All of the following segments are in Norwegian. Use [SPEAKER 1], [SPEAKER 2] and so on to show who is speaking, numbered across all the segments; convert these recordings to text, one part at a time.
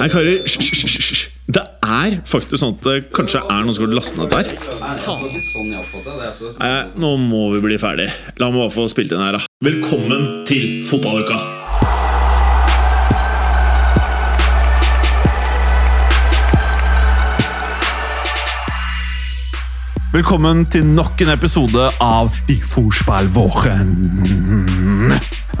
[SPEAKER 1] Nei, karer, hysj. Det er faktisk sånn at det kanskje er noen som har lastet ned der. Nei, nå må vi bli ferdig. La meg bare få spilt inn her, da. Velkommen til fotballuka! Velkommen til nok en episode av De Forspillvåren.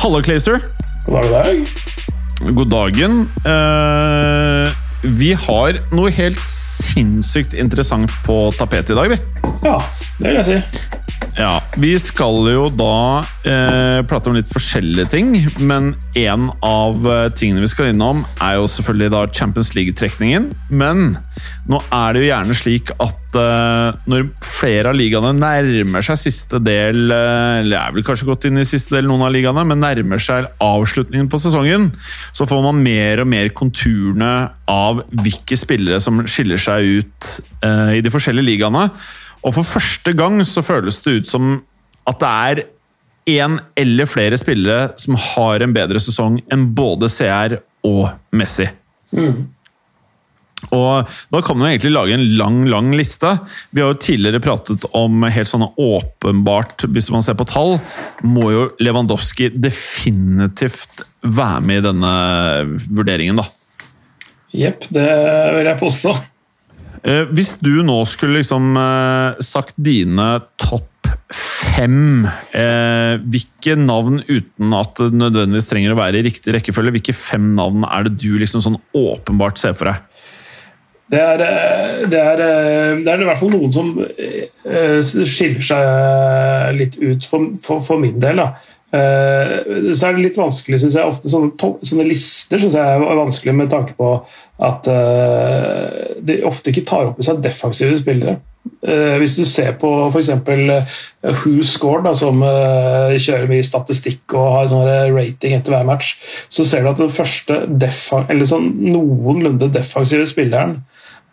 [SPEAKER 1] Hallo, Clayster.
[SPEAKER 2] God dag.
[SPEAKER 1] God dagen. Eh, vi har noe helt sinnssykt interessant på tapetet i dag, vi.
[SPEAKER 2] Ja, det vil jeg si.
[SPEAKER 1] Ja, Vi skal jo da eh, prate om litt forskjellige ting, men en av eh, tingene vi skal innom, er jo selvfølgelig da Champions League-trekningen. Men nå er det jo gjerne slik at eh, når flere av ligaene nærmer seg siste del eh, Eller er vel kanskje gått inn i siste del, noen av ligaene, men nærmer seg avslutningen på sesongen, så får man mer og mer konturene av hvilke spillere som skiller seg ut eh, i de forskjellige ligaene. Og for første gang så føles det ut som at det er én eller flere spillere som har en bedre sesong enn både CR og Messi. Og da kan man egentlig lage en lang, lang liste. Vi har jo tidligere pratet om helt sånn åpenbart, hvis man ser på tall, må jo Lewandowski definitivt være med i denne vurderingen, da.
[SPEAKER 2] Jepp, det vil jeg påstå.
[SPEAKER 1] Eh, hvis du nå skulle liksom eh, sagt dine topp fem eh, Hvilke navn, uten at det nødvendigvis trenger å være i riktig rekkefølge, hvilke fem navn er det du liksom sånn åpenbart ser for deg?
[SPEAKER 2] Det er, det, er, det er i hvert fall noen som skiller seg litt ut for, for, for min del. Da. Eh, Så er det litt vanskelig, synes jeg. Ofte sånne, sånne lister synes jeg er vanskelig med tanke på at uh, de ofte ikke tar opp i seg defensive spillere. Uh, Hvis du ser på f.eks. Who Scored, da, som uh, kjører mye statistikk og har sånne rating etter hver match, så ser du at den første eller sånn noenlunde defensive spilleren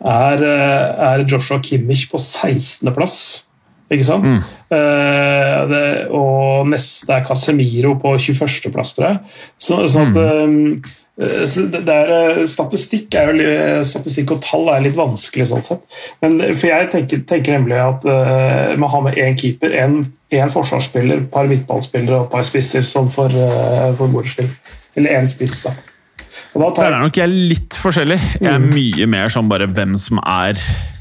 [SPEAKER 2] er, er Joshua Kimmich på 16.-plass. Ikke sant? Eh, det, og neste er Casemiro på 21.-plass, tror jeg. Så, sånn at, eh, det er, eh, statistikk, er jo, statistikk og tall er litt vanskelig sånn sett. Men, for jeg tenker, tenker nemlig at uh, man har med én keeper, én forsvarsspiller, et par midtballspillere og et par spisser sånn for, uh, for moro skyld. Eller én spiss, da. Tar
[SPEAKER 1] Der er nok jeg litt forskjellig. Jeg er mye mer sånn bare hvem som er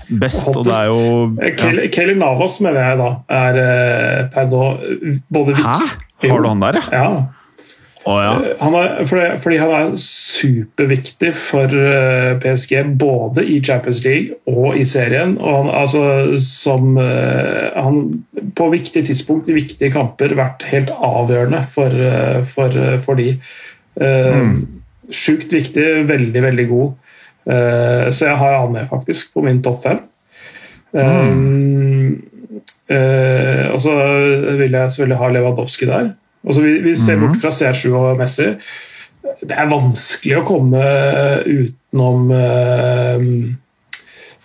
[SPEAKER 1] best, og det er jo ja.
[SPEAKER 2] Kelly, Kelly Navas mener jeg da er eh, per nå eh, både
[SPEAKER 1] Hæ? Har du han der, ja?
[SPEAKER 2] Ja.
[SPEAKER 1] Oh, ja.
[SPEAKER 2] Han er, fordi, fordi han er superviktig for eh, PSG både i Champions League og i serien. Og han, altså, som, eh, han på viktige tidspunkt i viktige kamper vært helt avgjørende for, eh, for, eh, for de. Mm. Sjukt viktig, veldig, veldig god. Eh, så jeg har han med faktisk på min topp fem. Um, eh, og så vil jeg selvfølgelig ha Lewandowski der. Og så vi, vi ser bort fra C7 og Messi. Det er vanskelig å komme utenom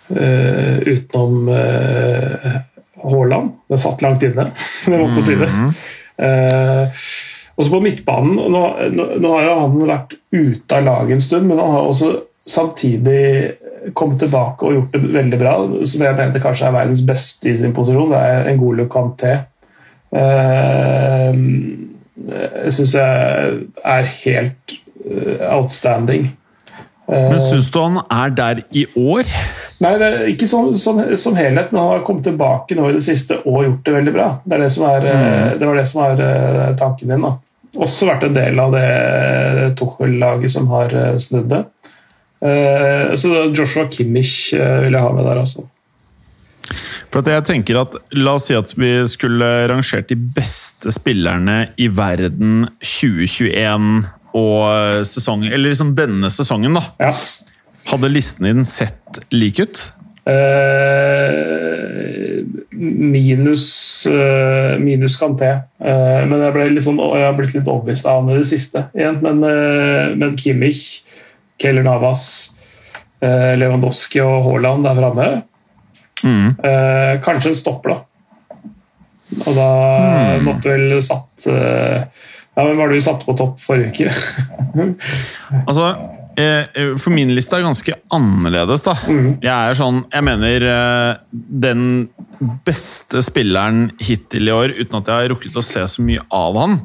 [SPEAKER 2] Uh, eh, Utenom eh, Haaland. Den satt langt inne, det måtte si det. Uh, og så på midtbanen nå, nå, nå har jo han vært ute av laget en stund, men han har også samtidig kommet tilbake og gjort det veldig bra. Som jeg mener kanskje er verdens beste i sin posisjon. Det er en god lukanté. Eh, jeg syns jeg er helt eh, outstanding. Eh,
[SPEAKER 1] Men syns du han er der i år?
[SPEAKER 2] Nei, det er ikke som, som, som helhet, men han har kommet tilbake nå i det siste og gjort det veldig bra. Det, er det, som er, eh, det var det som var eh, tanken min. da. Også vært en del av det Tuchel-laget som har snudd det. Eh, Så Joshua Kimmich eh, vil jeg ha med der, altså.
[SPEAKER 1] For at jeg tenker at La oss si at vi skulle rangert de beste spillerne i verden 2021 og sesongen eller liksom denne sesongen, da.
[SPEAKER 2] Ja.
[SPEAKER 1] Hadde listen din sett lik ut?
[SPEAKER 2] Eh, minus, eh, minus Kanté. Eh, men jeg, ble litt sånn, jeg har blitt litt overbevist av ham i det siste igjen. Men, eh, men Kimmich, Keller Navas, eh, Lewandowski og Haaland der framme
[SPEAKER 1] Mm.
[SPEAKER 2] Eh, kanskje en stopper, da. Og da måtte vel satt eh, Ja, Hvem var det vi satte på topp forrige uke?
[SPEAKER 1] Altså, For min liste er ganske annerledes, da. Jeg er sånn Jeg mener den beste spilleren hittil i år, uten at jeg har rukket å se så mye av han,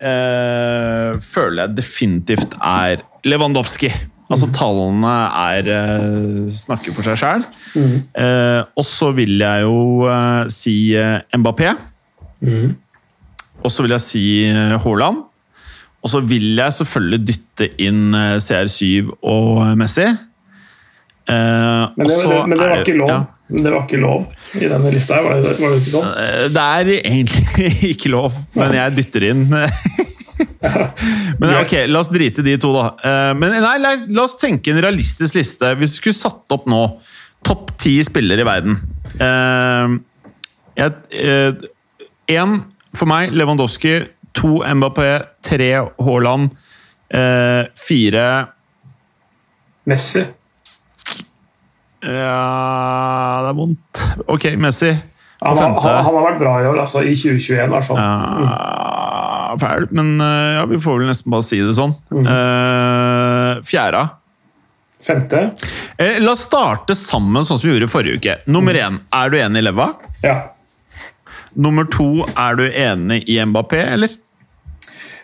[SPEAKER 1] føler jeg definitivt er Lewandowski. Altså tallene er eh, snakker for seg sjøl. Eh, og så vil jeg jo eh, si eh, Mbappé. Og så vil jeg si eh, Haaland. Og så vil jeg selvfølgelig dytte inn eh, CR7 og Messi. Eh,
[SPEAKER 2] Men det, det, men det
[SPEAKER 1] er
[SPEAKER 2] var ikke lov.
[SPEAKER 1] ja.
[SPEAKER 2] Det var ikke lov i denne lista her, var det, var det ikke sånn?
[SPEAKER 1] Det er egentlig ikke lov, men jeg dytter inn. Men ok, La oss drite de to, da. Eh, Men nei, la, la oss tenke en realistisk liste. Hvis vi skulle satt opp nå topp ti spillere i verden Én for meg Lewandowski. To Mbappé. Tre Haaland. eh, Fire
[SPEAKER 2] Messi.
[SPEAKER 1] Ja Det er vondt. Ok, Messi.
[SPEAKER 2] Han, har- han, han har vært bra i år, altså i 2021 i hvert fall.
[SPEAKER 1] Ja, fæl, men eh, ja, vi får vel nesten bare si det sånn. Eh, fjerde.
[SPEAKER 2] Femte.
[SPEAKER 1] Eh, la oss starte sammen sånn som vi gjorde i forrige uke. Nummer én, er du enig i Leva?
[SPEAKER 2] Ja.
[SPEAKER 1] Nummer to, er du enig i Mbappé, eller?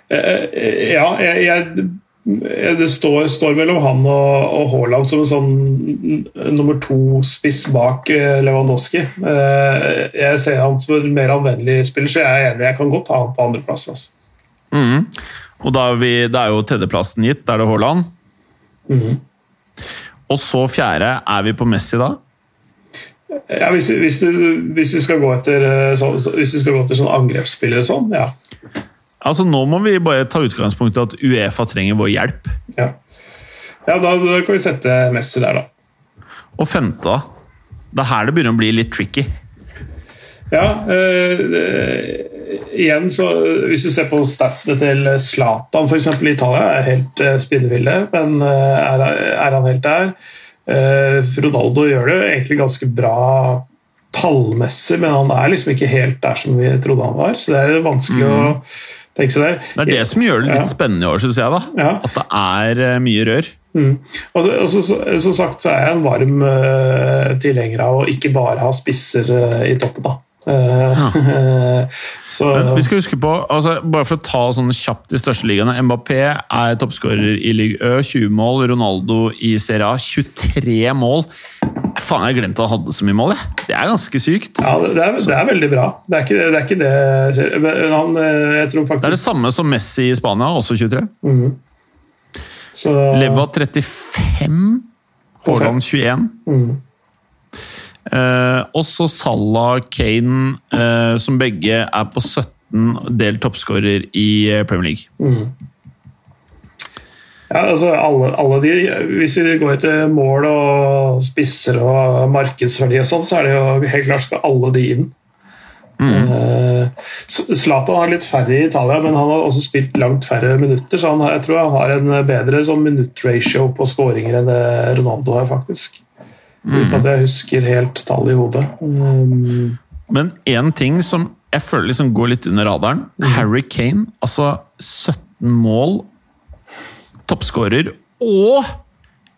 [SPEAKER 2] Uh, ja, jeg, jeg det står, står mellom han og, og Haaland som en sånn nummer to-spiss bak Lewandowski. Jeg ser han som en mer anvendelig spiller, så jeg er enig. Jeg kan godt ha han på andreplass. Altså.
[SPEAKER 1] Mhm. Og da er, vi, da er jo tredjeplassen gitt. Da er det Haaland.
[SPEAKER 2] Mm.
[SPEAKER 1] Og så fjerde, er vi på Messi da?
[SPEAKER 2] Ja, hvis, hvis, du, hvis, du skal gå etter, eh, så, hvis du skal gå etter sånn angrepsspillere og sånn, ja.
[SPEAKER 1] Altså Nå må vi bare ta utgangspunkt i at Uefa trenger vår hjelp.
[SPEAKER 2] Ja, ja da, da kan vi sette Messi der, da.
[SPEAKER 1] Og femte, da? Det er her det begynner å bli litt tricky.
[SPEAKER 2] Ja, øh, igjen så Hvis du ser på statsene til Zlatan f.eks. i Italia, er helt eh, spinnville, men eh, er, er han helt der? Eh, Ronaldo gjør det egentlig ganske bra tallmessig, men han er liksom ikke helt der som vi trodde han var. Så det er vanskelig å tenke seg der.
[SPEAKER 1] Det er det som gjør det litt
[SPEAKER 2] Ja.
[SPEAKER 1] spennende i år, syns jeg. da.
[SPEAKER 2] Ja.
[SPEAKER 1] At det er mye rør.
[SPEAKER 2] Mm. Og, og så, så, som sagt så er jeg en varm eh, tilhenger av å ikke bare ha spisser i toppen. da. Eh, så
[SPEAKER 1] Men vi skal huske på, altså, bare for å ta sånn kjapt de største ligaene Mbappé er toppskårer i Ligue Ø, 20 mål. Ronaldo i Serie A, 23 mål. Faen, jeg glemte at han hadde så mye mål. jeg. Det er ganske sykt.
[SPEAKER 2] Ja, det er, det er veldig bra. Det er ikke det, er ikke det. Men han, eh, jeg tror
[SPEAKER 1] Det er det samme som Messi i Spania, også 23.
[SPEAKER 2] Mhm. Så,
[SPEAKER 1] Leva 35, Haaland 21.
[SPEAKER 2] Mhm.
[SPEAKER 1] Eh, også Salah, Kane, eh, som begge er på 17 delt toppskårer i eh, Premier League.
[SPEAKER 2] Mm. Ja, altså alle, alle de, Hvis vi går etter mål og spisser og markedsverdi, og sånn, så er det jo helt klart skal alle de inn. Mm. Zlatan har litt færre i Italia, men han har også spilt langt færre minutter. Så han, jeg tror han har en bedre sånn minuttratio på skåringer enn det Ronaldo har, faktisk. Uten at jeg husker helt tallet i hodet. Um,
[SPEAKER 1] Men én ting som jeg føler liksom går litt under radaren. Harry Kane, altså 17 mål, toppskårer og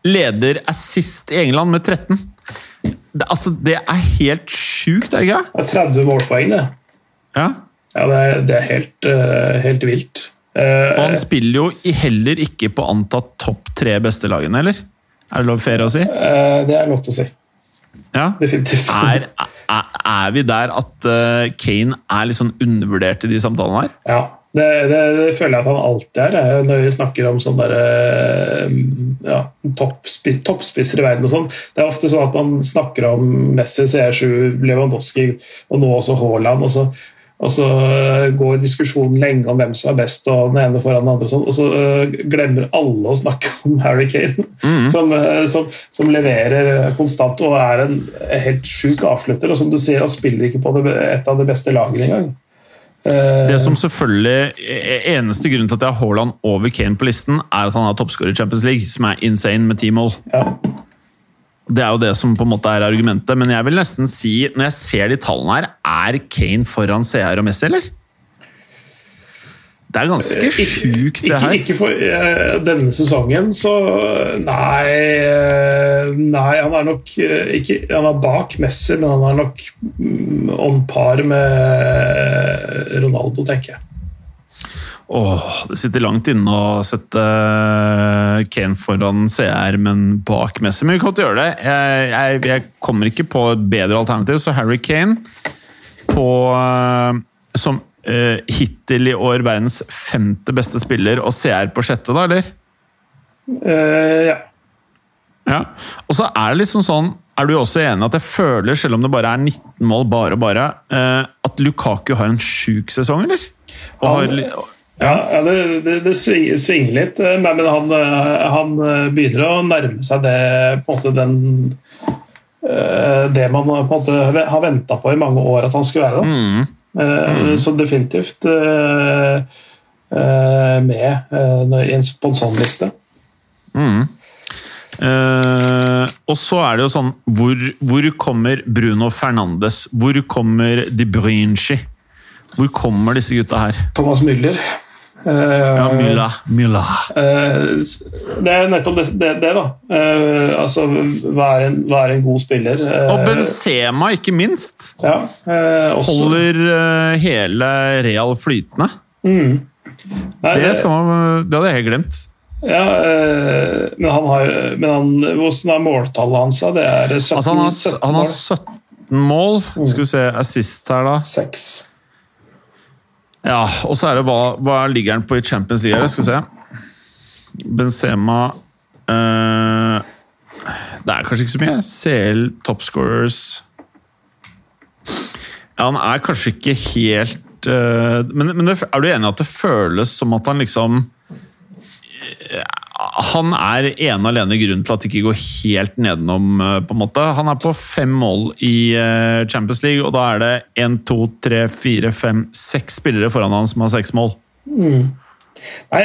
[SPEAKER 1] leder assist i England med 13. Det, altså, det er helt sjukt, er det ikke?
[SPEAKER 2] det er 30 målpoeng, det.
[SPEAKER 1] Ja.
[SPEAKER 2] Ja, det er, det er helt, uh, helt vilt. Uh,
[SPEAKER 1] Og han spiller jo heller ikke på antatt topp tre beste lagene, eller? Er det lov fair å si?
[SPEAKER 2] eh, det er lov til å si.
[SPEAKER 1] Ja.
[SPEAKER 2] Definitivt.
[SPEAKER 1] Er, er, er vi der at eh, Kane er litt sånn undervurdert i de samtalene her?
[SPEAKER 2] Ja, det, det, det føler jeg at han alltid er. Når vi snakker om sånn der, eh, ja, toppspisser toppspisser i verden og sånn. Det er ofte sånn at man snakker om Messi, CR7, Lewandowski og nå også Haaland. Og så, og så eh, går diskusjonen lenge om hvem som er best, og den ene foran den andre. Og, sånn, og så eh, glemmer alle å snakke om Harry Kane, som, eh, som, som leverer konstant og er en helt sjuk avslutter. Og som du sier, han spiller ikke på det, et av de beste lagene engang.
[SPEAKER 1] Det som selvfølgelig e- Eneste grunnen til at jeg har Haaland over Kane på listen, er at han har toppskårer i Champions League, som er insane med ti mål.
[SPEAKER 2] ja.
[SPEAKER 1] Det er jo det som på en måte er argumentet. Men jeg vil nesten si, når jeg ser de tallene her, er Kane foran CR og Messi, eller? Det er ganske sjukt, det her.
[SPEAKER 2] ikke for eh, denne sesongen, så nei eh, Nei, han er nok eh, ikke Han er bak Messi, men han er nok om on par med Ronaldo, tenker jeg.
[SPEAKER 1] Åh, det sitter langt inne å sette eh, Kane foran CR, men bak Messi. Men vi kan godt gjøre det. Jeg, jeg, jeg kommer ikke på et bedre alternativ, så Harry Kane på, eh, som uh, hittil i år verdens femte beste spiller, og CR på sjette, da, eller?
[SPEAKER 2] Uh, ja.
[SPEAKER 1] Ja. Og så er det liksom sånn Er du også enig at jeg føler, selv om det bare er 19 mål, bare og bare, at Lukaku har en sjuk sesong, eller? Og har,
[SPEAKER 2] Ja, det, det, det svinger, litt, eh, men han, eh, han eh, begynner å nærme seg det på en måte den Det man på en måte har venta på i mange år at han skulle være.
[SPEAKER 1] mm,
[SPEAKER 2] Eh, Så definitivt med i en- på en sånn liste.
[SPEAKER 1] mm. Eh, og så er det jo sånn Hvor, hvor kommer Bruno Fernandes? Hvor kommer De Bruyne? Hvor kommer disse gutta her?
[SPEAKER 2] Thomas Müller. Eh,
[SPEAKER 1] Ja, Mylla. Mylla.
[SPEAKER 2] eh, det er nettopp det, det, det da. Eh, altså være en, være en god spiller.
[SPEAKER 1] Og Benzema, ikke minst.
[SPEAKER 2] Ja, eh, også.
[SPEAKER 1] Holder hele Real flytende.
[SPEAKER 2] Mm. Nei,
[SPEAKER 1] Det, skal man, det hadde jeg helt glemt.
[SPEAKER 2] Ja, men han har Men han, hvordan er måltallet hans? Det er 17,
[SPEAKER 1] Altså, han har,
[SPEAKER 2] 17
[SPEAKER 1] han har 17 mål. Skal vi se assist her, da.
[SPEAKER 2] Seks.
[SPEAKER 1] Ja, og så er det hva, hva ligger han på i Champions League? Skal vi se. Benzema eh, Det er kanskje ikke så mye. CL, toppscorers Ja, han er kanskje ikke helt eh, Men, men er du enig i at det føles som at han liksom eh, han er ene og alene grunnen til at det ikke går helt nedenom. eh, på en måte. Han er på fem mål i eh, Champions League, og da er det én, to, tre, fire, fem, seks spillere foran han som har seks mål.
[SPEAKER 2] Nei,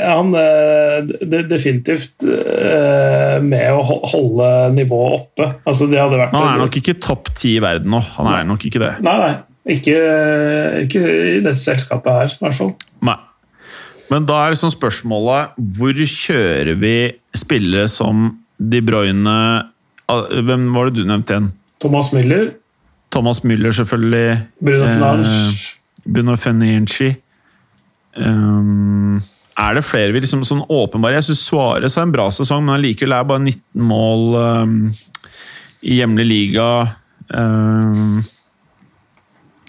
[SPEAKER 2] han eh, det, definitivt med å holde nivået oppe. Altså, det hadde vært
[SPEAKER 1] Han er nok ikke topp ti i verden nå. Han er nok ikke det.
[SPEAKER 2] Nei, nei. Ikke, ikke i dette selskapet her, i hvert fall.
[SPEAKER 1] Nei. Men da er liksom spørsmålet hvor kjører vi spillere som De Bruyne Hvem var det du nevnte igjen?
[SPEAKER 2] Thomas Müller,
[SPEAKER 1] Thomas Müller, selvfølgelig.
[SPEAKER 2] Bruno
[SPEAKER 1] Eh, Bruno Fenici. Um, er det flere vi liksom sånn åpenbare Jeg syns Suárez har en bra sesong, men allikevel er bare 19 mål um, i hjemlig liga. Um,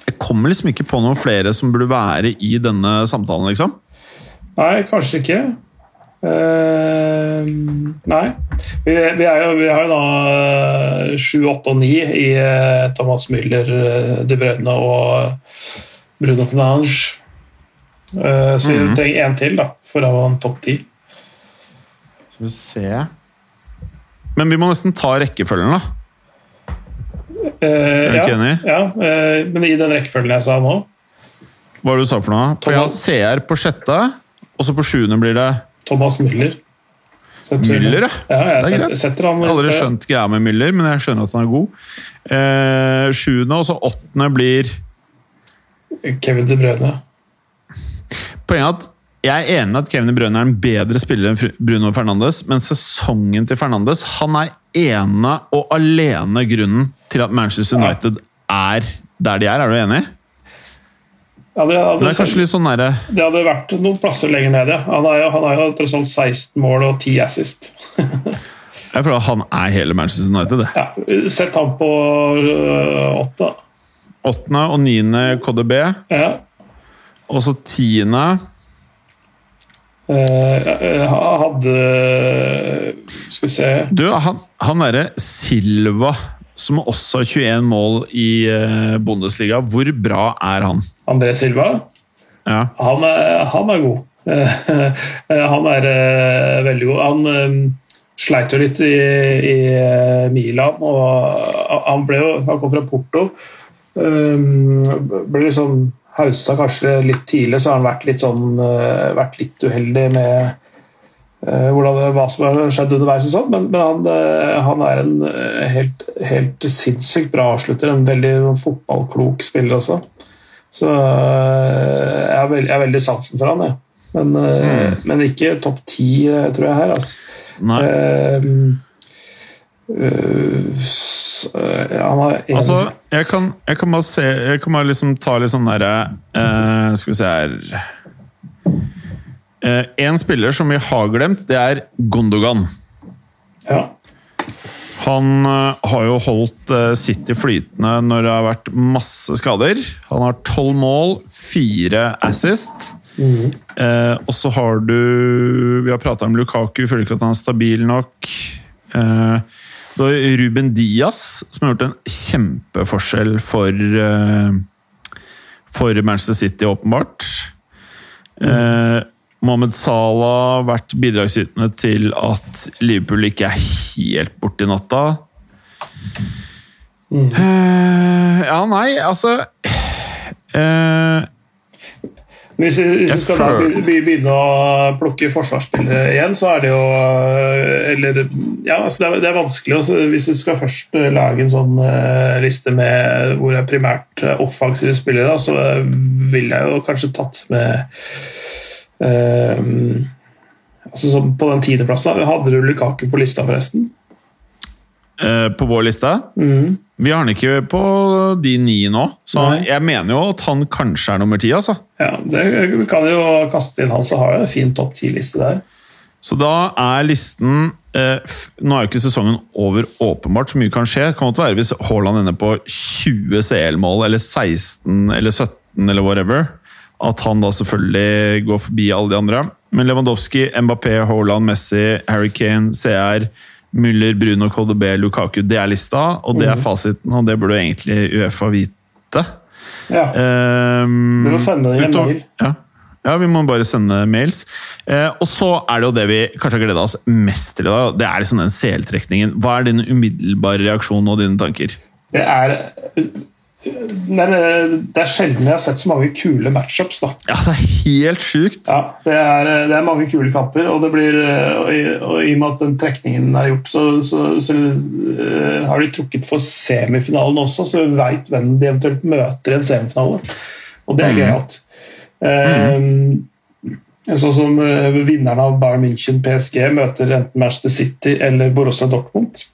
[SPEAKER 1] jeg kommer liksom ikke på noen flere som burde være i denne samtalen, liksom.
[SPEAKER 2] Nei, kanskje ikke. Uh, nei. Vi, vi, jo, vi har jo da sju, åtte og ni i eh, Thomas Müller, eh, De Brødne og Bruno Fernange. Uh, så vi
[SPEAKER 1] Mhm.
[SPEAKER 2] trenger én til da, for å ha en topp ti.
[SPEAKER 1] Skal vi se Men vi må nesten ta rekkefølgen, da.
[SPEAKER 2] Uh,
[SPEAKER 1] Er du
[SPEAKER 2] ja,
[SPEAKER 1] ikke enig?
[SPEAKER 2] ja, eh, men i den rekkefølgen jeg sa nå
[SPEAKER 1] Hva var det du sa for noe? For jeg har CR på sjette, og så på sjuende blir det
[SPEAKER 2] Thomas Müller.
[SPEAKER 1] Müller, ja.
[SPEAKER 2] Ja, jeg
[SPEAKER 1] Det er greit.
[SPEAKER 2] setter han
[SPEAKER 1] Jeg har aldri skjønt greia med Müller, men jeg skjønner at han er god. Eh, sjuende og så åttende blir
[SPEAKER 2] Kevin De Bruyne.
[SPEAKER 1] Poenget er at jeg er enig i at Kevin De Bruyne er en bedre spiller enn Bruno Fernandes, men sesongen til Fernandes Han er ene og alene grunnen til at Manchester United er der de er. Er du enig?
[SPEAKER 2] Ja, det,
[SPEAKER 1] Det
[SPEAKER 2] hadde,
[SPEAKER 1] er kanskje litt sånn
[SPEAKER 2] det hadde vært noen plasser lenger ned, ja. Han har jo, han har jo tross alt 16 mål og 10 assist.
[SPEAKER 1] Føler at han er hele Manchester United. det.
[SPEAKER 2] Ja, Sett han på øh, åtte.
[SPEAKER 1] Åttende og niende KDB,
[SPEAKER 2] Ja.
[SPEAKER 1] og så tiende
[SPEAKER 2] eh, hadde Skal vi se
[SPEAKER 1] Du, han, han derre Silva, som også har 21 mål i eh, Bundesliga, hvor bra er han?
[SPEAKER 2] André Silva.
[SPEAKER 1] Ja.
[SPEAKER 2] Han er, han er god. Han er eh, veldig god. Han eh, sleit jo litt i, i Milan, og han ble jo Han kom fra Porto. Ble liksom haussa kanskje litt tidlig, så har han vært litt sånn vært litt uheldig med hvordan, hva som har skjedd underveis og sånn, men, men han, eh, han er en eh, helt, helt sinnssykt bra avslutter. En veldig fotballklok spiller også. Så jeg har, jeg veldig sansen for han, jeg. Men, mm. men ikke topp ti, tror jeg, her. Altså.
[SPEAKER 1] Nei.
[SPEAKER 2] Uh, uh, han har en...
[SPEAKER 1] Altså, jeg kan, jeg kan, bare se Jeg kan bare liksom ta litt sånn derre uh, Skal vi se her En spiller som vi har glemt, det er Gondogan.
[SPEAKER 2] Ja.
[SPEAKER 1] Han har jo holdt City flytende når det har vært masse skader. Han har tolv mål, fire assist.
[SPEAKER 2] Mm.
[SPEAKER 1] Eh, og så har du Vi har prata om Lukaku, føler ikke at han er stabil nok. Eh, du har Ruben Diaz, som har gjort en kjempeforskjell for, eh, for Manchester City, åpenbart. Mm. Uh, Mohammed Salah vært bidragsytende til at Liverpool ikke er helt borte i natta.
[SPEAKER 2] Mm.
[SPEAKER 1] Uh, ja, nei, altså
[SPEAKER 2] hvis vi, skal da begynne å plukke forsvarsspillere igjen, så er det jo Eller ja, altså det, er, det er vanskelig. Også. hvis du skal først lage en sånn uh, liste med hvor det er primært offensive spillere, så ville jeg jo kanskje tatt med uh, altså På den tiendeplassen Hadde du Lukaku på lista, forresten?
[SPEAKER 1] Uh, på vår liste?
[SPEAKER 2] Mm.
[SPEAKER 1] Vi har han ikke på de ni nå, så Nei. jeg mener jo at han kanskje er nummer ti. Altså.
[SPEAKER 2] Ja, det kan jo kaste inn han, så har vi en fin topp ti-liste der.
[SPEAKER 1] Så da er listen eh, Nå er jo ikke sesongen over åpenbart, så mye kan skje. Det kan godt være hvis Haaland ender på 20 CL-mål, eller 16 eller 17 eller whatever, at han da selvfølgelig går forbi alle de andre. Men Lewandowski, Mbappé, Haaland, Messi, Harry Kane, CR Müller, Bruno, KDB, Lukaku. Det er lista, og det er mhm. fasiten, og det burde egentlig Uefa vite.
[SPEAKER 2] Ja. Um, du må sende dem en mail.
[SPEAKER 1] Ja. ja. vi må bare sende mails. Eh, og så er det jo det vi kanskje har gleda oss mest til i dag. Det er liksom den seltrekningen. Hva er din umiddelbare reaksjon og dine tanker?
[SPEAKER 2] Det er det er sjelden jeg har sett så mange kule matchups. da.
[SPEAKER 1] Ja, det er helt sjukt.
[SPEAKER 2] Ja, det er, det er mange kule kamper, og, det blir, og, i, og i og med at den trekningen er gjort, så, så, så uh, har de trukket for semifinalen også, så vi veit hvem de eventuelt møter i en semifinale. Og det er mm. gøyalt. Mm. Um, sånn som uh, vinneren av Bayern München PSG møter enten Manchester City eller Borussia Dortmund.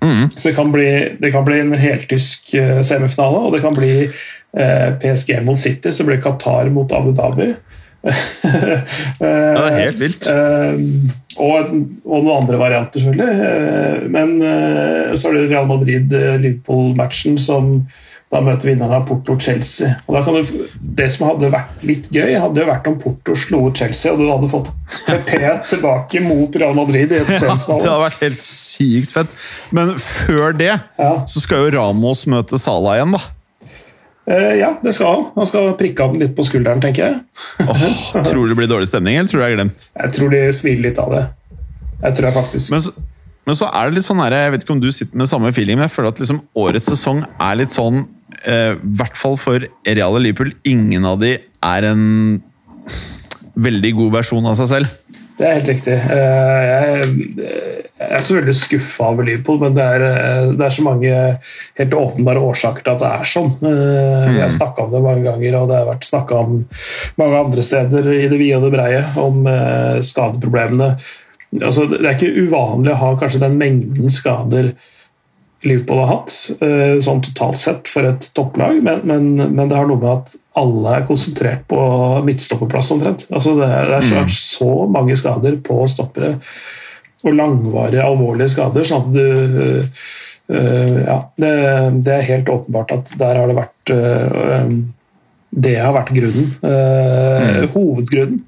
[SPEAKER 1] Mm.
[SPEAKER 2] Så det kan, bli, det kan, bli, en heltysk uh, semifinale, og det kan bli eh, PSG mot City, så blir det Qatar mot Abu Dhabi.
[SPEAKER 1] ja, det er helt vilt.
[SPEAKER 2] Og, og, noen andre varianter, selvfølgelig. men så er det Real Madrid-Liverpool-matchen som da møter vinneren av Porto-Chelsea. Og da kan du, Det som hadde vært litt gøy, hadde jo vært om Porto slo ut Chelsea, og du hadde fått PP tilbake mot Real Madrid. i et
[SPEAKER 1] ja, Det hadde vært helt sykt fett. Men før det
[SPEAKER 2] ja.
[SPEAKER 1] så skal jo Ramos møte Salah igjen, da.
[SPEAKER 2] Eh, ja, det skal han. Han skal prikke ham litt på skulderen, tenker jeg.
[SPEAKER 1] oh, tror du det blir dårlig stemning, eller tror du det er glemt?
[SPEAKER 2] Jeg tror de smiler litt av det. Jeg tror jeg faktisk.
[SPEAKER 1] Men så, men så er det litt sånn her, Jeg vet ikke om du sitter med samme feeling, men jeg føler at liksom årets sesong er litt sånn I hvert fall for Real og Liverpool. Ingen av de er en veldig god versjon av seg selv.
[SPEAKER 2] Det er helt riktig. Eh, jeg er så veldig skuffa over Liverpool, men det er, eh, det er, så mange helt åpenbare årsaker til at det er sånn. Vi har mm. snakka om det mange ganger, og det har vært snakka om mange andre steder i det vide og det breie om skadeproblemene. Altså, det er ikke uvanlig å ha kanskje den mengden skader Liverpool har hatt, eh, sånn totalt sett for et topplag, men, men, men, det har noe med at alle er konsentrert på midtstopperplass omtrent. Altså det, er, det er så, mm. så mange skader på stoppere, og langvarige, alvorlige skader, sånn at du øh, Ja, det, det, er helt åpenbart at der har det vært øh, Det har vært grunnen. Øh, mm. Hovedgrunnen.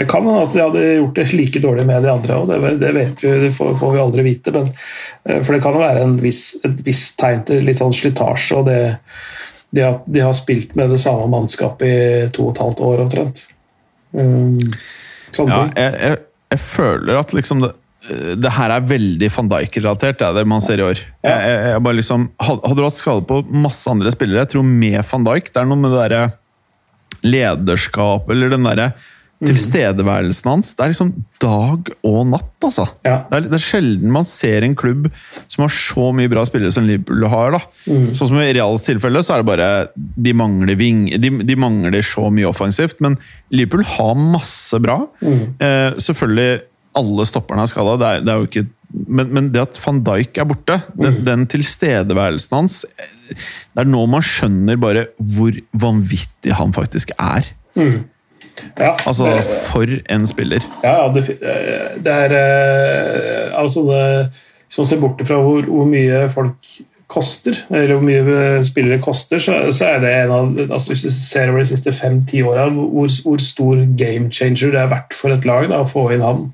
[SPEAKER 2] Det kan hende at de hadde gjort det like dårlig med de andre òg, det, det, vet vi, det får, får, vi aldri vite. Men, eh, for det kan jo være viss, et visst tegn til litt sånn slitasje. og det, det at de har spilt med det samme mannskapet i to og et halvt år omtrent. Um,
[SPEAKER 1] ja, jeg, jeg, jeg, føler at liksom det, det her er veldig van Dijk-relatert, det, det man ser i år. Ja. Jeg, jeg liksom, hadde du hatt skade på masse andre spillere, jeg tror med van Dijk Det er noe med det derre lederskap eller den derre Tilstedeværelsen hans det er liksom dag og natt, altså.
[SPEAKER 2] Ja.
[SPEAKER 1] Det, er, det er sjelden man ser en klubb som har så mye bra spillere som Liverpool har. da. Sånn som I Reals tilfelle så er det bare de mangler, ving, de, de mangler så mye offensivt, men Liverpool har masse bra. Eh, selvfølgelig alle stopperne er skada, det, er- det er jo ikke men, men det at van Dijk er borte, den, den tilstedeværelsen hans Det er nå man skjønner bare hvor vanvittig han faktisk er.
[SPEAKER 2] Ja,
[SPEAKER 1] Altså,
[SPEAKER 2] det-
[SPEAKER 1] for en spiller.
[SPEAKER 2] Ja, det, det er eh, altså det, Hvis man ser bort fra hvor, hvor mye folk koster, eller hvor mye spillere koster, så, så er det en av altså Hvis du ser over de siste fem-ti åra, hvor, hvor stor game changer det er verdt for et lag da, å få inn han.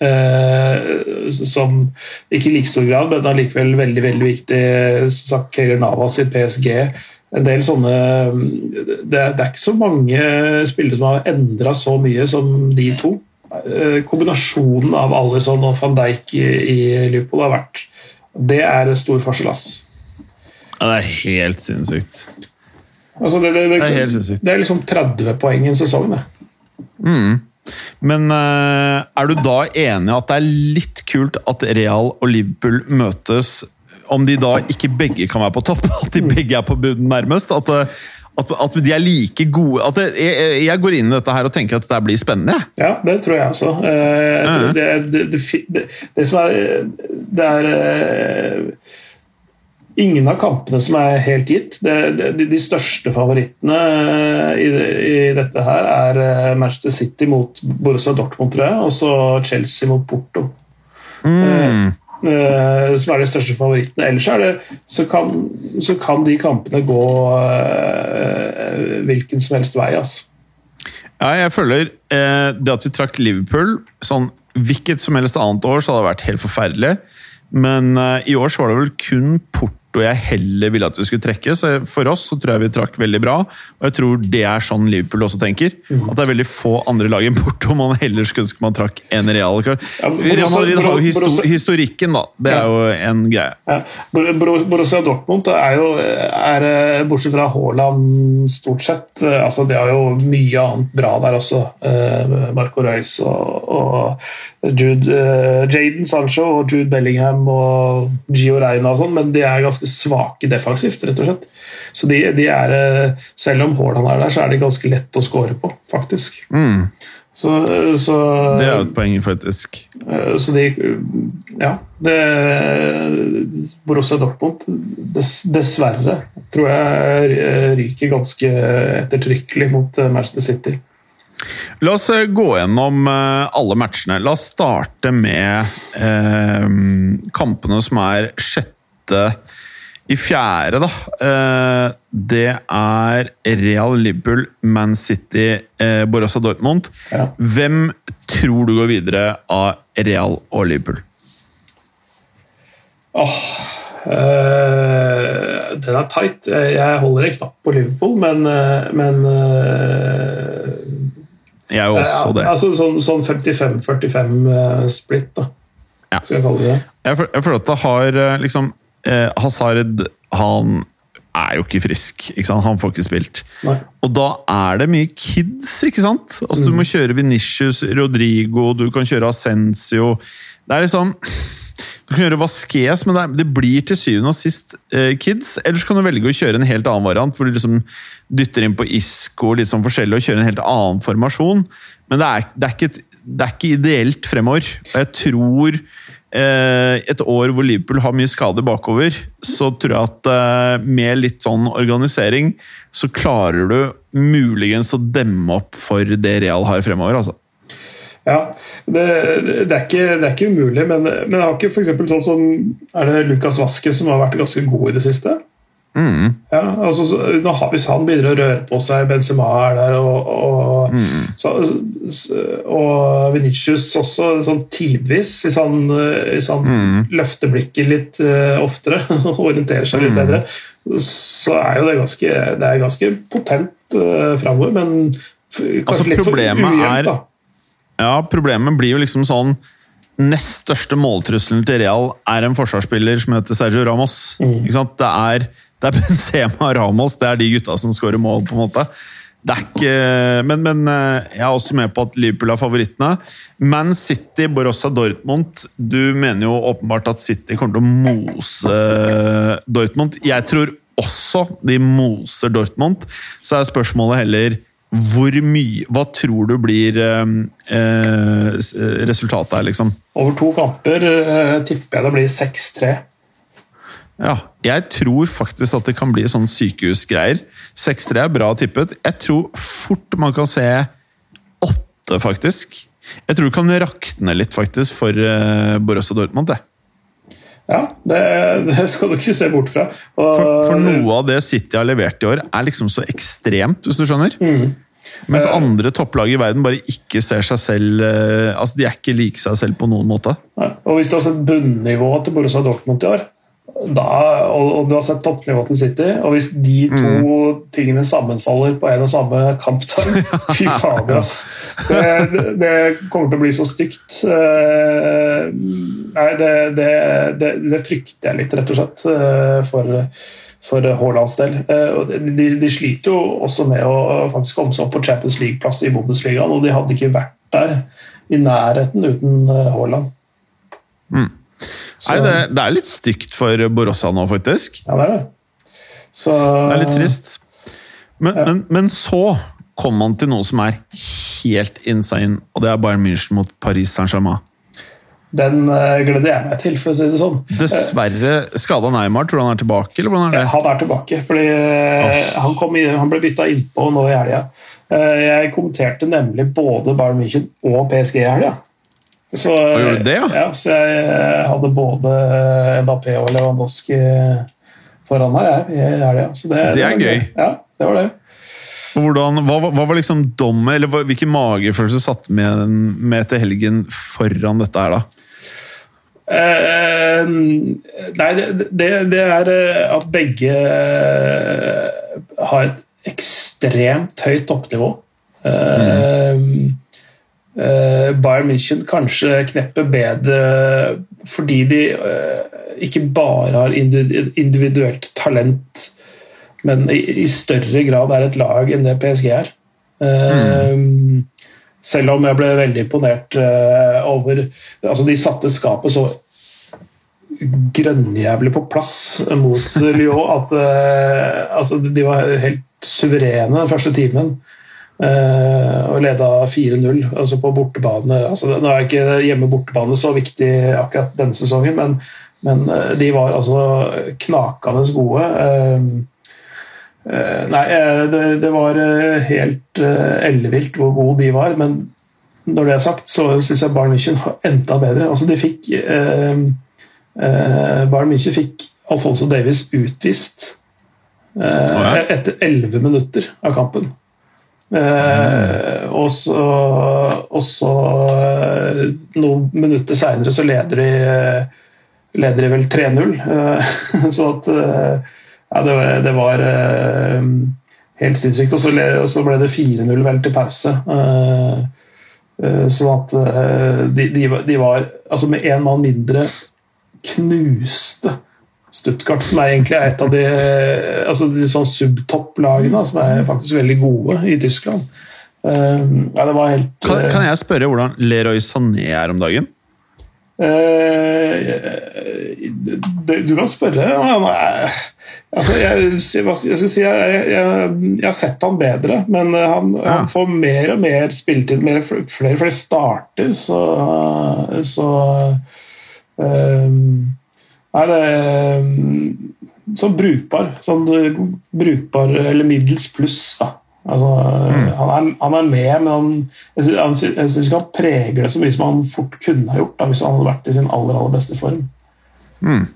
[SPEAKER 2] Uh, som ikke i like stor grad, men allikevel veldig veldig viktig. Sagt, Keylor Navas i PSG. En del sånne det er, det er ikke så mange spillere som har endra så mye som de to. Eh, Kombinasjonen av Alison og van Dijk i, i Liverpool har vært Det er stor forskjell, ass.
[SPEAKER 1] Ja, det er helt sinnssykt.
[SPEAKER 2] Altså det, det, det,
[SPEAKER 1] er helt sinnssykt.
[SPEAKER 2] det er liksom 30 poeng i en sesong, det.
[SPEAKER 1] Men eh, er du da enig at det er litt kult at Real og Liverpool møtes, om de da ikke begge kan være på topp, at de begge er på bunnen nærmest? At, eh, at, at de er like gode at jeg, jeg går inn i dette her og tenker at dette blir spennende.
[SPEAKER 2] Ja, det tror jeg også. Eh, det, det, det, det, det som er Det er eh, ingen av kampene som er helt gitt. Det, det, de- de største favorittene i, i dette her er Manchester City mot Borussia Dortmund, tror jeg, og så Chelsea mot Porto.
[SPEAKER 1] Mm.
[SPEAKER 2] Eh, som er de største favorittene. Ellers er det, så, kan, så kan de kampene gå uh, hvilken som helst vei. Altså.
[SPEAKER 1] Ja, jeg føler uh, det at vi trakk Liverpool sånn Hvilket som helst annet år så hadde det vært helt forferdelig. Men i år så var det vel kun Porto jeg heller ville at vi skulle trekke. Så for oss så tror jeg vi trakk veldig bra. Og jeg tror det er sånn Liverpool også tenker. At det er veldig få andre lag enn Porto man heller skulle ønske man trakk en Real.
[SPEAKER 2] Ja,
[SPEAKER 1] Real Madrid har jo histo historikken, da. Det er jo en greie.
[SPEAKER 2] Ja. Bor- Bor- Borussia Dortmund er jo, er, eh, bortsett fra Haaland stort sett eh, altså Det har jo mye annet bra der også. Eh, Marco Reus og, og Jude, uh, Jaden Sancho og Jude Bellingham og Gio Reina og sånn, men de er ganske svake defensivt, rett og slett. Så de, de er, eh, Selv om Haaland er der, så er de ganske lett å score på, faktisk.
[SPEAKER 1] Mm,
[SPEAKER 2] Så, så
[SPEAKER 1] det er jo et poeng, faktisk.
[SPEAKER 2] Eh, Så de Ja. Det, Borussia Dortmund, dess, dessverre, tror jeg ryker ganske ettertrykkelig mot Manchester City.
[SPEAKER 1] La oss eh, gå gjennom eh, alle matchene. La oss starte med eh, kampene som er sjette i fjerde, da. Eh, det er Real Liverpool, Man City, eh, Borussia Dortmund.
[SPEAKER 2] Ja.
[SPEAKER 1] Hvem tror du går videre av Real og Liverpool?
[SPEAKER 2] Åh, eh, den er tight. Jeg holder en knapp på Liverpool, men, men eh,
[SPEAKER 1] Jeg er jo også det.
[SPEAKER 2] Altså sånn, sånn 55-45-split, da.
[SPEAKER 1] Ja.
[SPEAKER 2] Skal jeg kalle det det.
[SPEAKER 1] Jeg, jeg føler at det har eh, liksom eh, Hazard, han er jo ikke frisk. Ikke? Han får ikke spilt.
[SPEAKER 2] Nei.
[SPEAKER 1] Og da er det mye kids, ikke sant? Altså, Du må kjøre Venicius, Rodrigo, du kan kjøre Ascencio. Det er liksom Du kan gjøre vaskes, men det, blir til syvende og sist eh, kids. Ellers kan du velge å kjøre en helt annen variant, hvor du liksom dytter inn på Isco litt sånn forskjellig og kjører en helt annen formasjon. Men det er, det er, ikke, et, det er ikke ideelt fremover. Og jeg tror eh, et år hvor Liverpool har mye skader bakover, så tror jeg at eh, med litt sånn organisering, så klarer du muligens å demme opp for det Real har fremover. altså.
[SPEAKER 2] Ja, det, det, er ikke, det er ikke umulig, men, men jeg har ikke eksempel sånn som Er det Lukas Vaske som har vært ganske god i det siste?
[SPEAKER 1] Mm.
[SPEAKER 2] Ja, altså, så, nå har- Hvis han begynner å røre på seg, Benzema er der, og, og, mm. så, og Vinicius også sånn tidvis, hvis han, hvis han løfter blikket litt uh, oftere og orienterer seg litt bedre, så er jo det ganske, det er ganske potent uh, framover, men kanskje
[SPEAKER 1] Altså,
[SPEAKER 2] litt for ujevnt, da.
[SPEAKER 1] Ja, problemet blir jo liksom sånn Nest største måltrusselen til Real er en forsvarsspiller som heter Sergio Ramos. Ikke sant? Det er, det er Benzema og Ramos, det er de gutta som skårer mål, på en måte. det er ikke men, men, eh, jeg er også med på at Liverpool er favorittene. Man City, Borussia Dortmund Du mener jo åpenbart at City kommer til å mose eh, Dortmund. Jeg tror også de moser Dortmund. Så er spørsmålet heller hvor mye Hva tror du blir eh, eh resultatet her, liksom?
[SPEAKER 2] Over to kamper eh, tipper jeg det blir 6-3.
[SPEAKER 1] Ja, jeg tror faktisk at det kan bli sånn sykehusgreier. 6-3 er bra tippet. Jeg tror fort man kan se 8, faktisk. Jeg tror det kan rakne litt, faktisk, for uh, Borussia Dortmund. Det.
[SPEAKER 2] Ja, det, det, skal du ikke se bort fra.
[SPEAKER 1] Og, for, for, noe av det City har levert i år, er liksom så ekstremt, hvis du skjønner. Mm. Mens uh, andre topplag i verden bare ikke ser seg selv uh, altså De er ikke like seg selv på noen måte.
[SPEAKER 2] Og Hvis du har sett bunnivået til Borussia Dortmund i år, da, og, og, du har sett toppnivået til City, og hvis de to mm. Tingene sammenfaller på en og samme kampdag Fy fader, ass! Det, det, kommer til å bli så stygt. Uh, nei, det, det, det, frykter jeg litt, rett og slett, uh, for, for Haalands del. Uh, de, de, sliter jo også med å faktisk komme seg opp på Champions League-plass i Bundesligaen, og de hadde ikke vært der i nærheten uten Haaland.
[SPEAKER 1] Mm. Nei, det, det, er litt stygt for Borossa nå, faktisk.
[SPEAKER 2] Ja, det er det. Så,
[SPEAKER 1] det er litt trist. Men, ja. men, men så kom man til noe som er helt insane, og det er Bayern München mot Paris Saint-Germain.
[SPEAKER 2] Den uh, gleder jeg meg til, for å si det sånn.
[SPEAKER 1] Dessverre skada Neymar. Tror du han er tilbake? eller hvordan er det?
[SPEAKER 2] Han er tilbake, fordi oh. han, inn, han, ble bytta innpå nå i helga. Uh, jeg kommenterte nemlig både Bayern München og PSG i helga.
[SPEAKER 1] Så, og det, ja?
[SPEAKER 2] ja? Så jeg eh, hadde både Mbappé og Lewandowski foran meg i helga.
[SPEAKER 1] Det, det, er
[SPEAKER 2] det
[SPEAKER 1] gøy.
[SPEAKER 2] Ja, det var det.
[SPEAKER 1] Hvordan, hva, hva, var liksom dommen, eller hvilken magefølelse satt med, med til helgen foran dette her, da?
[SPEAKER 2] Uh, nei, det, det, er eh, at begge har et ekstremt høyt toppnivå. Uh, mm. Uh, Bayern München kanskje knepper bedre fordi de uh, ikke bare har individuelt talent, men i, i, større grad er et lag enn det PSG er. Mm. Selv om jeg ble veldig imponert over Altså, de satte skapet så grønnjævlig på plass mot Lyon at altså, de var helt suverene den første timen. Og leda 4-0 altså på bortebane. Altså, nå er ikke hjemme-bortebane så viktig akkurat denne sesongen, men, men de var altså knakende gode. Uh, nei, det, det, var helt ellevilt hvor gode de var, men når det er sagt, så syns jeg Bayern München var enda bedre. Altså, de fikk Bayern München fikk Alfonso Davies utvist etter 11 minutter av kampen. Eh, og så, og så eh, noen minutter seinere så leder de, leder de vel 3-0. Eh, så at eh, Ja, det, det var eh, helt sinnssykt. Og så, ble det 4-0 vel til pause. sånn at de, de, de var altså med én mann mindre knuste Stuttgart, som er egentlig et av de, altså de sånn subtopplagene, som er faktisk veldig gode i Tyskland. Ja, det var helt
[SPEAKER 1] kan, kan, jeg spørre hvordan Leroy Sané er om dagen?
[SPEAKER 2] Uh, du kan spørre. Han er altså, jeg, jeg, si, jeg, jeg, har sett han bedre, men han, ja. han får mer og mer spilletid. Mer, flere og flere starter, så, så um, Nei, det er mm, sånn brukbar. Sånn brukbar eller middels pluss, da. Altså, mm. han, er, han, er, med, men han, jeg syns ikke han preger det så mye som han fort kunne ha gjort da, hvis han hadde vært i sin aller, aller beste form.
[SPEAKER 1] Mm.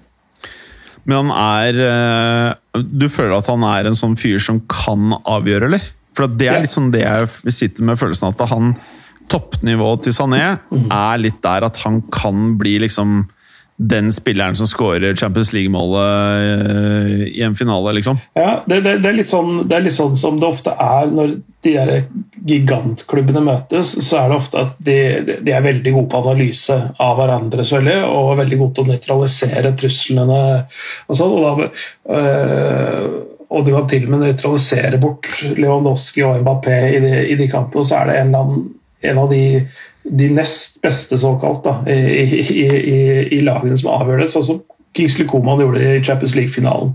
[SPEAKER 1] Men han er eh, Du føler at han er en sånn fyr som kan avgjøre, eller? For det er litt sånn det jeg sitter med følelsen av at han toppnivået til Sané mm. er litt der at han kan bli liksom den spilleren som skårer Champions League-målet eh, i en finale, liksom.
[SPEAKER 2] Ja, det, det, det, er sånn, det, er litt sånn, som det ofte er når de der gigantklubbene møtes. Så er det ofte at de, de er veldig gode på analyse av hverandre selvfølgelig, og veldig gode til å nøytralisere truslene. Og sånn, og, øh, og du kan til og med nøytralisere bort Lewandowski og Mbappé i de, i de kampene, og så er det en, eller annen, en av de, de, nest beste såkalt da, i, i, i, lagene som avgjør det, sånn som Kingsley Coman gjorde det i Champions League-finalen.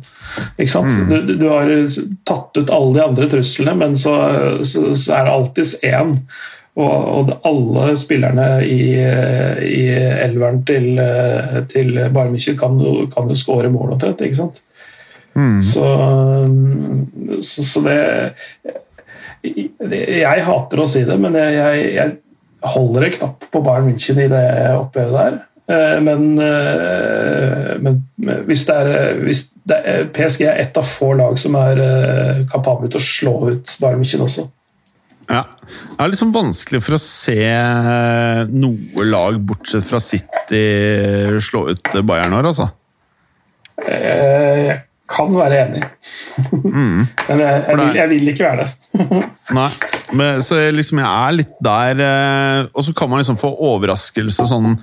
[SPEAKER 2] Mm. Du, du, har tatt ut alle de andre truslene, men så, så, så er det alltids én. Og, og, alle spillerne i, i elveren til, til Bayern München kan, kan jo skåre mål omtrent, ikke sant. Mm. Så, så, så det, Jeg hater å si det, men jeg, jeg holder en knapp på Bayern München i det oppgjøret der. Eh, men, eh, men, hvis det er, hvis det er PSG er ett av få lag som er eh, kapable til å slå ut Bayern München også.
[SPEAKER 1] Ja. Det er liksom vanskelig for å se noe lag, bortsett fra City, slå ut Bayern her, altså.
[SPEAKER 2] Jeg kan være enig. Mm. Men jeg, jeg, vil, jeg, vil, ikke være det.
[SPEAKER 1] Nei, men, så jeg, liksom, jeg er litt der Og så kan man liksom få overraskelse sånn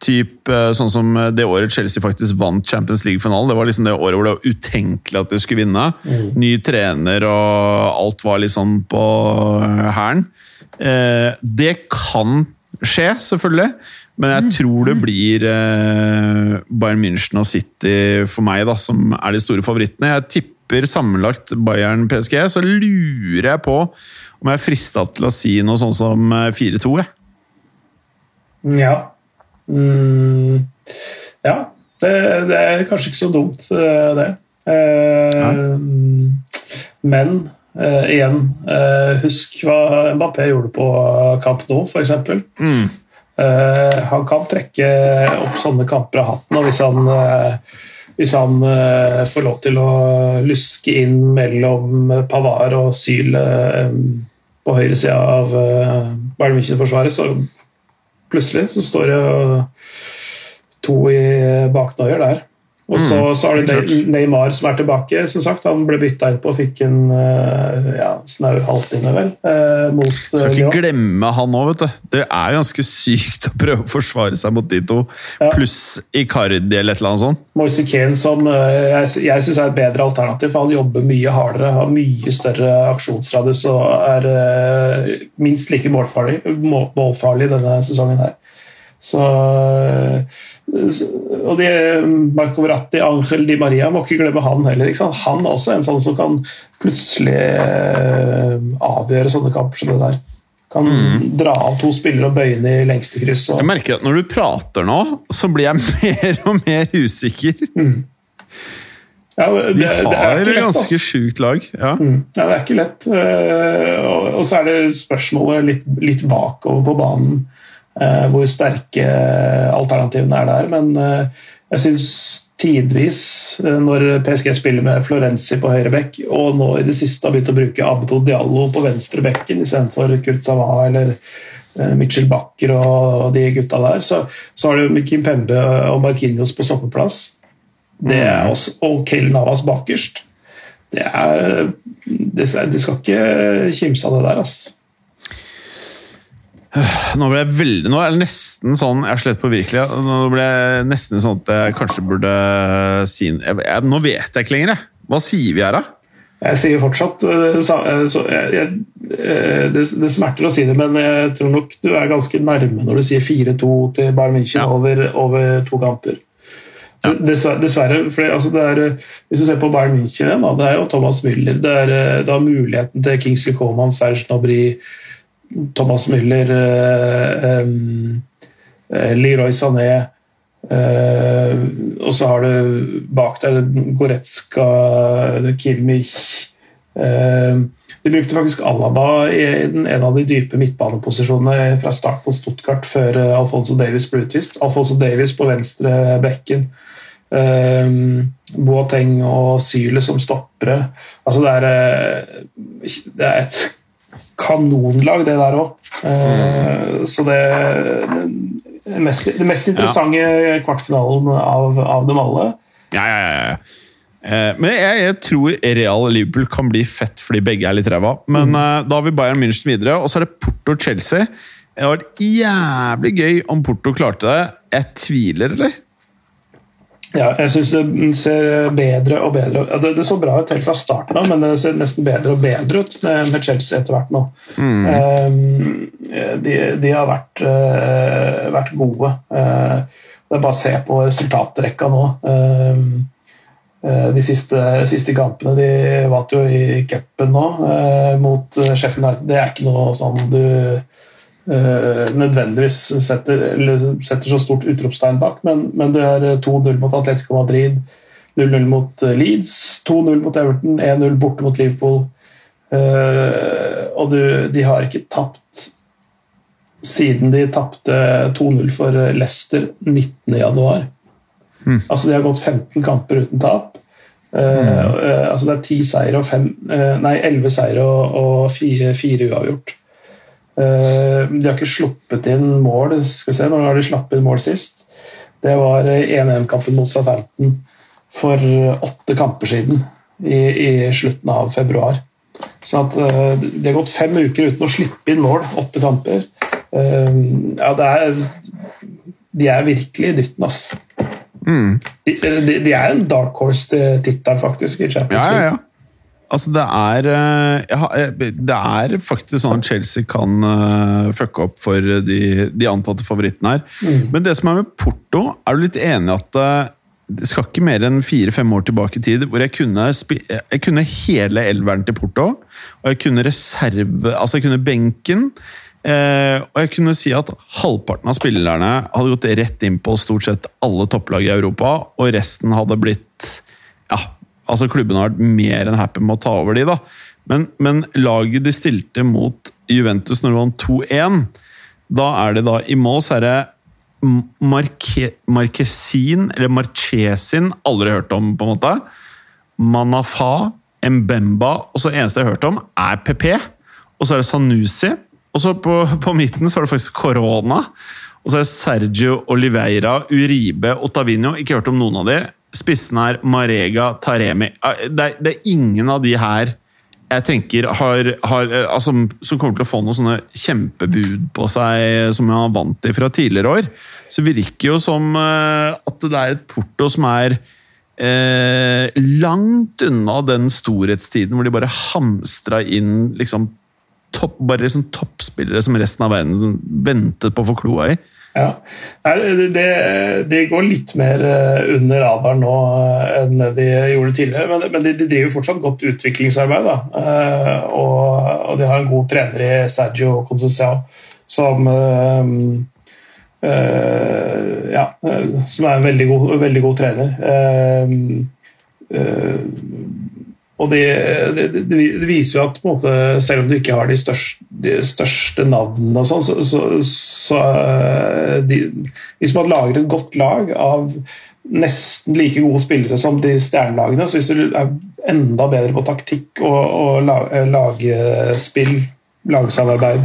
[SPEAKER 1] Typ, eh, sånn som det året Chelsea faktisk vant Champions League-finalen. Det var liksom det året hvor det var utenkelig at de skulle vinne. Mm. Ny trener og alt var sånn på eh, hælen. Eh, det kan skje, selvfølgelig. Men jeg tror det blir eh, Bayern München og City for meg da, som er de store favorittene. Jeg tipper sammenlagt Bayern-PSG, så lurer jeg på om jeg er frista til å si noe sånn som 4-2.
[SPEAKER 2] Ja. ja. Mm, ja. Det, det, er kanskje ikke så dumt, eh, det. Eh, men eh, igjen, eh, husk hva Mbappé gjorde på Camp Nou, f.eks. Mm. Eh, han kan trekke opp sånne kamper av hatten, og hvis han, hvis han får lov til å luske inn mellom Pavar og Syl på høyre side av Bayern München-forsvaret, så plutselig så står det to i baknøyer der. Og så, mm, så har du Neymar som er tilbake. som sagt, Han ble bytta inn på og fikk en eh, ja, snau halvtime, vel. Eh, mot
[SPEAKER 1] Skal ikke Lyon. glemme han òg, vet du. Det er ganske sykt å prøve å forsvare seg mot de to, ja. pluss Icardi eller et eller annet sånt.
[SPEAKER 2] Moise Kane som eh, jeg, jeg syns er et bedre alternativ, for han jobber mye hardere, har mye større aksjonsradius og er minst like målfarlig, målfarlig denne sesongen her. Så og de, Marco Verratti, Angel Di Maria, må ikke glemme han heller. Han er også en sånn som kan plutselig eh, avgjøre sånne kamper som det der. Kan mm. dra av to spillere og bøye ned i lengste kryss. Og...
[SPEAKER 1] Jeg merker at Når du prater nå, så blir jeg mer og mer usikker. Mm. Ja, det, De har et ganske sjukt lag. Ja.
[SPEAKER 2] Mm. ja. det er ikke lett. Og, og så er det spørsmålet litt, litt bakover på banen. Eh, hvor sterke alternativene er der. Men eh, jeg syns tidvis, eh, når PSG spiller med Florenzi på høyre bekk, og nå i det siste har begynt å bruke Abdo Diallo på venstre bekken istedenfor Kurt Sava eller Mitchell Bakker og de gutta der, så, så har du Kim Pembe og Markinios på stoppeplass. Det er mm. også, og Kale Navas bakerst. Det er De skal ikke kimse av det der, altså.
[SPEAKER 1] Nå ble jeg veldig, nå er det nesten sånn Jeg er slett på virkelig. Nå ble jeg nesten sånn at jeg kanskje burde si jeg, jeg, Nå vet jeg ikke lenger, Hva sier vi her, da?
[SPEAKER 2] Jeg sier fortsatt så eh, jeg, eh, det, det, smerter å si det, men jeg tror nok du er ganske nærme når du sier 4-2 til Bayern München ja. over, over, to kamper. Ja. Dessverre. dessverre for det, altså det er, hvis du ser på Bayern München, da, det er jo Thomas Müller. Det er, det er muligheten til Kingsley Coman, Serge Nobry Thomas Müller, eh, eh, Leroy Sané eh, Og så har du bak der Goretzka, Kimmich De brukte faktisk Alaba i en av de dype midtbaneposisjonene fra start på Stuttgart før Alfonso Davies ble utvist. Alfonso Davies på venstre bekken. Um, Boateng og Syle som stoppere. Altså det er, det er et kanonlag, det der òg. Mm. Så det, det, mest, det mest interessante ja. kvartfinalen av, av, dem alle.
[SPEAKER 1] Ja, ja, ja. Eh, men jeg, jeg, tror Real Liverpool kan bli fett fordi begge er litt ræva. Men mm. uh, da har vi Bayern München videre, og så er det Porto-Chelsea. Det hadde vært jævlig gøy om Porto klarte det. Jeg tviler, eller?
[SPEAKER 2] Ja, jeg syns det ser bedre og bedre ja, det, det, så bra ut helt fra starten av, men det ser nesten bedre og bedre ut med, med Chelsea etter hvert nå. Mm. Um, de, de, har vært, uh, vært gode. Uh, det er bare å se på resultatrekka nå. Um, de siste, siste, kampene de vant jo i cupen nå mot Sheffield United. Det er ikke noe sånn du nødvendigvis setter, setter, så stort utropstegn bak, men, men det er 2-0 mot Atletico Madrid, 0-0 mot eh, Leeds, 2-0 mot Everton, 1-0 borte mot Liverpool. Uh, og du, de har ikke tapt siden de tapte 2-0 for Leicester 19.1. Mm. Altså de har gått 15 kamper uten tap. Uh, mm. altså det er 10 seier og 5 Nei, 11 seier og, og 4, 4 uavgjort. Eh, de har ikke sluppet inn mål. Skal vi se, Når har de slappet inn mål sist? Det var 1-1-kampen mot Southampton for åtte kamper siden, i, i slutten av februar. Så at, eh, De har gått fem uker uten å slippe inn mål, åtte kamper. Eh, ja, det er, de er virkelig i dytten, altså. Mm. De, de, de, er en dark horse-tittel, faktisk, i Champions League. Ja, ja, ja.
[SPEAKER 1] Altså, det er eh, Det er faktisk sånn at Chelsea kan uh, fucke opp for de, de antatte favorittene her. Mm. Men det som er med Porto, er du litt enig i at uh, det skal ikke mer enn fire-fem år tilbake i tid hvor jeg kunne, jeg kunne hele elveren til Porto. Og jeg kunne reserve Altså, jeg kunne benken. Eh, og jeg kunne si at halvparten av spillerne hadde gått rett inn på stort sett alle topplag i Europa, og resten hadde blitt Altså, klubben har vært mer enn happy med å ta over de, da. Men, men laget de stilte mot Juventus når det vant 2-1, da er det da i mål så er det Marke, Marquesin, eller Marchesin, aldri hørt om, på en måte. Manafa, Mbemba, og så eneste jeg har hørt om, er PP. Og så er det Sanusi. Og så på, på midten så er det faktisk Corona. Og så er det Sergio Oliveira, Uribe, Ottavinio. Ikke hørt om noen av de. Spissen her, Marega Taremi. Eh, det er, det er, ingen av de her jeg tenker har, har eh, altså, som kommer til å få noen sånne kjempebud på seg som jeg har vant til fra tidligere år. Så virker jo som uh, at det er et porto som er eh, langt unna den storhetstiden hvor de bare hamstra inn liksom, topp, bare liksom toppspillere som resten av verden ventet på å få kloa i.
[SPEAKER 2] Ja. Det, det, går litt mer eh, under radaren nå eh, enn de gjorde tidligere. Men, de, driver fortsatt godt utviklingsarbeid. Da. og, og, de har en god trener i Sergio Conceição som ja, som er en veldig god, veldig god trener. Og det, det, det, viser jo at måte, selv om du ikke har de største, de største navnene, og sånn, så, så, så eh, de, Hvis man lager et godt lag av nesten like gode spillere som de stjernelagene, så hvis du er enda bedre på taktikk og, og lagspill, lagsamarbeid,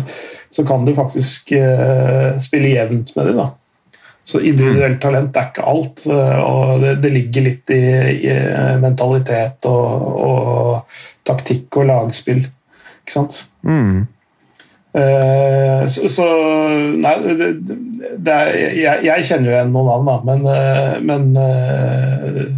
[SPEAKER 2] så kan du faktisk uh, spille jevnt med dem. da. Så individuelt talent er ikke alt. Eh, og Det, det ligger litt i, i mentalitet og, og, taktikk og lagspill. Ikke sant? Mm. Uh, så, så, Nei, det, det er, jeg, jeg, kjenner jo igjen noen navn, da, men, men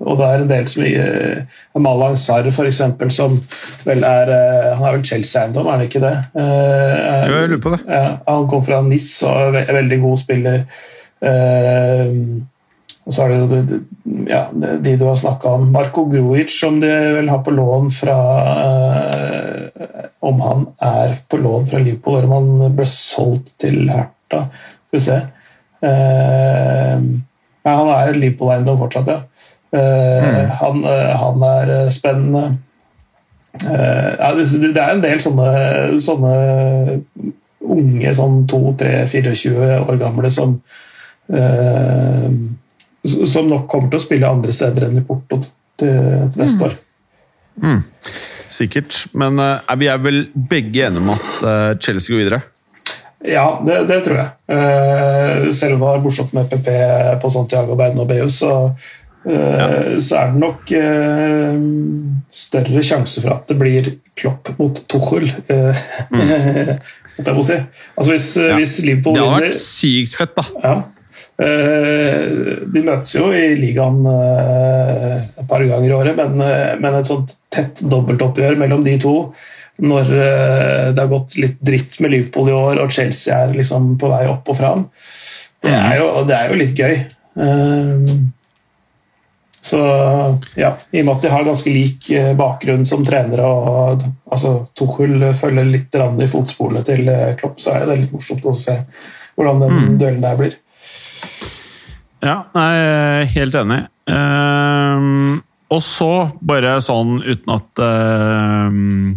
[SPEAKER 2] og det er en del som uh, Malang Sarr f.eks., som vel er Han er vel Chelsea-eiendom, er han ikke det?
[SPEAKER 1] jo, jeg lurer på det.
[SPEAKER 2] Ja, han kom fra NIS og er veldig god spiller. Og så er det ja, de du har snakka om. Marko Gruic, som de vel har på lån fra uh, Om han er på lån fra Liverpool, eller om han ble solgt til Herta. Skal vi se. Uh, ja, han er Liverpool-eiendom fortsatt, ja. Uh, mm. han, han, er spennende. det, er en del sånne, sånne unge, sånn 2-3-24 år gamle, som som nok kommer til å spille andre steder enn i Porto til, til neste mm. år.
[SPEAKER 1] Mm. Sikkert. Men uh, vi er vel begge enige om at uh, Chelsea går videre?
[SPEAKER 2] Ja, det, det tror jeg. Uh, selv om det var morsomt med PP på Santiago Bernabeu, så, ja. så er det nok større sjanse for at det blir Klopp mot Tuchel. Mm. si. altså hvis, ja. hvis Liverpool
[SPEAKER 1] Det hadde vært sykt fett, da.
[SPEAKER 2] Ja. De møtes jo i ligaen et par ganger i året, men, men et sånt tett dobbeltoppgjør mellom de to når det har gått litt dritt med Liverpool i år og Chelsea er liksom på vei opp og fram, det er jo, det er jo litt gøy. Så ja, I og med at de har ganske lik eh, bakgrunn som trenere, og altså, Tuchel følger litt i fotsporene til eh, Klopp, så er det litt morsomt å se hvordan den mm. duellen der blir.
[SPEAKER 1] Ja, jeg er helt enig. Um, og så, bare sånn uten at um,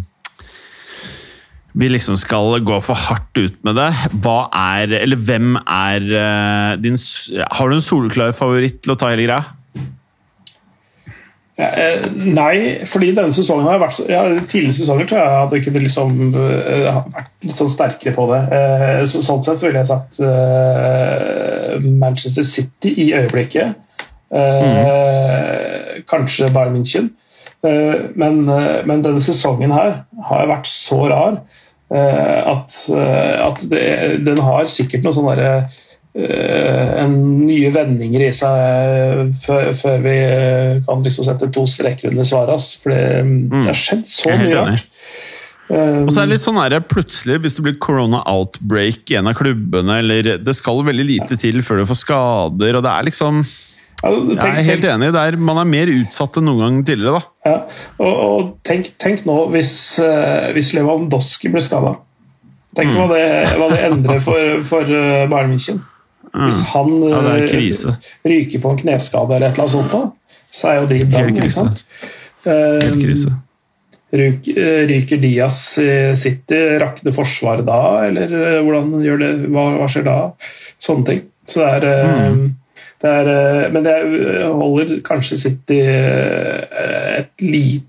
[SPEAKER 1] vi liksom skal gå for hardt ut med det. Hva er, eller hvem er uh, din Har du en soleklar favoritt til å ta hele greia?
[SPEAKER 2] Eh, nei, fordi denne sesongen har vært ja, Tidligere sesonger tror jeg hadde ikke liksom, uh, vært litt sånn sterkere på det. Uh, så, sånn sett så ville jeg sagt Manchester City i øyeblikket. Mm. Kanskje Bayern München. Men, men, denne sesongen her har vært så rar at, at det, den har sikkert noe sånn derre Eh, en nye vendinger i seg før, før vi kan liksom sette to streker under svaret. For det, mm. det, har skjedd så mye rart.
[SPEAKER 1] Um, og så er det litt sånn her, plutselig, Hvis det blir corona outbreak i en av klubbene, eller det skal veldig lite til før du får skader, og det er liksom jeg er helt enig. Der man er mer utsatt enn noen gang tidligere.
[SPEAKER 2] da. Ja, og, og tenk, tenk, nå hvis, uh, hvis Lewandowski blir skada. Tenk mm. hva, det, hva det endrer for, for uh, Bayern München. Hvis mm. han ja, uh, ryker på en kneskade eller et eller annet sånt, da, så er jo de
[SPEAKER 1] der Helt krise. Helt um, krise.
[SPEAKER 2] Uh, ryker Diaz i City, rakner Forsvaret da, eller uh, hvordan gjør det, hva, hva, skjer da? Sånne ting. Så det er, mm. det er Men det holder kanskje City et lite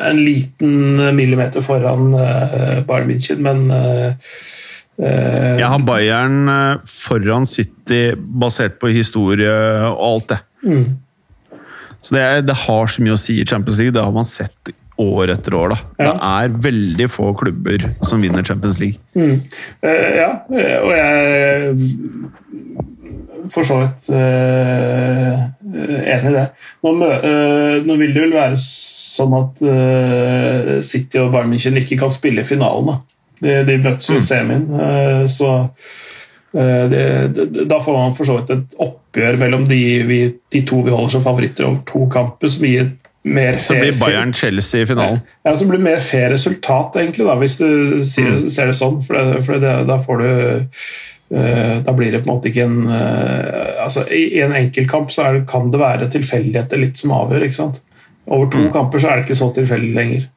[SPEAKER 2] en liten millimeter foran Bayern München, men
[SPEAKER 1] Eh, jeg har Bayern eh, foran City basert på historie og alt det. Mm. Så det, det, har så mye å si i Champions League. Det har man sett år etter år. da. Ja. Det er veldig få klubber som vinner Champions League.
[SPEAKER 2] Mm. Uh, ja, og jeg for så vidt uh, enig i det. Nå, uh, nå, vil det vel være sånn at City og Bayern München ikke kan spille i finalen. da. De, de møttes jo i semien, eh, så eh, det, da får man for så vidt et oppgjør mellom de, vi, de, to vi holder som favoritter over to kamper, som gir mer
[SPEAKER 1] Så blir Bayern-Chelsea i finalen?
[SPEAKER 2] Ja, så blir mer fair resultat, egentlig, da, hvis du ser, mm. ser det sånn. For, det, for det, da får du uh, Da blir det på en måte ikke en uh, altså I, en enkeltkamp så det, kan det være tilfeldigheter litt som avgjør. ikke sant? Over to mm. kamper så er det ikke så tilfeldig lenger.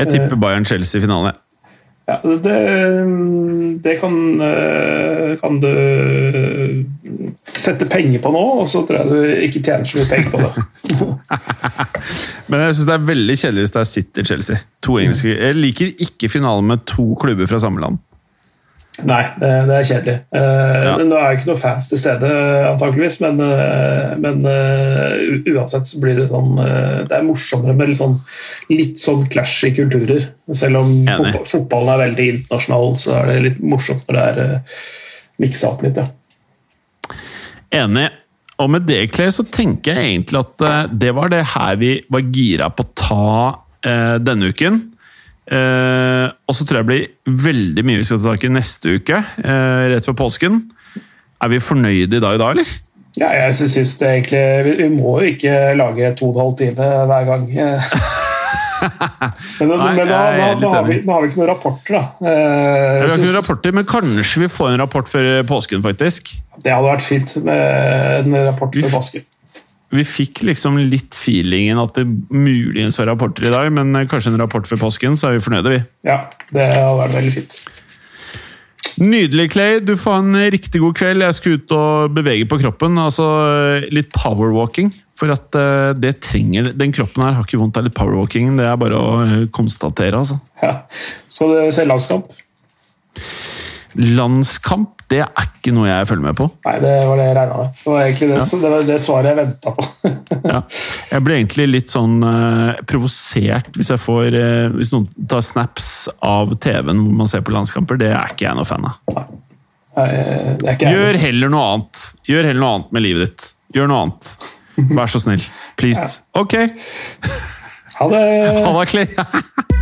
[SPEAKER 1] Jeg tipper Bayern-Chelsea i finale.
[SPEAKER 2] Ja, det, det kan, eh, kan, du sette penger på nå, og så tror jeg du ikke tjener så mye penger på det.
[SPEAKER 1] Men jeg syns det er veldig kjedelig hvis det er City-Chelsea. To engelske. Jeg liker ikke finalen med to klubber fra samme land.
[SPEAKER 2] Nei, det, det er kjedelig. Uh, ja. Nå er det ikke noen fans til stede, antakeligvis, men, uh, men uh, uansett så blir det sånn Det er morsommere med litt sånn, litt sånn clash i kulturer. Selv om fotball, fotballen er veldig internasjonal, så er det litt morsomt når det er uh, miksa opp litt, ja.
[SPEAKER 1] Enig. Og med det, Clay, så tenker jeg egentlig at det var det her vi var gira på å ta denne uken. Uh, og så tror jeg det blir veldig mye vi skal ta tak i neste uke, eh, rett før påsken. Er vi fornøyde i dag, da, eller?
[SPEAKER 2] Ja, jeg syns det egentlig vi, må jo ikke lage to og en halv time hver gang. men, Nei, men da, da, da, har vi, da, har vi, ikke noen rapporter, da. Eh,
[SPEAKER 1] vi har ikke noen rapporter, Men kanskje vi får en rapport før påsken, faktisk?
[SPEAKER 2] Det hadde vært fint med en rapport før påsken
[SPEAKER 1] vi fikk liksom litt feelingen at det muligens var rapporter i dag, men eh, kanskje en rapport før påsken, så er vi fornøyde, vi.
[SPEAKER 2] Ja, det har vært veldig fint.
[SPEAKER 1] Nydelig, Clay. Du får en riktig god kveld. Jeg skal ut og bevege på kroppen. altså Litt powerwalking. For at eh, det trenger Den kroppen her har ikke vondt av litt powerwalking. Det er bare å eh, konstatere, altså.
[SPEAKER 2] Ja. Skal du se landskamp?
[SPEAKER 1] Landskamp det er ikke noe jeg følger med på.
[SPEAKER 2] Nei, det var det jeg regna med. Det var egentlig det, ja. det, var det svaret jeg venta på.
[SPEAKER 1] ja. Jeg blir egentlig litt sånn uh, provosert hvis jeg får uh, Hvis noen tar snaps av TV-en hvor man ser på landskamper. Det er ikke jeg noe fan av. Nei.
[SPEAKER 2] Nei, jeg.
[SPEAKER 1] Gjør heller noe annet. Gjør heller noe annet med livet ditt. Gjør noe annet. Vær så snill. Please. Ok.
[SPEAKER 2] Ha det.
[SPEAKER 1] Ha det, Clay.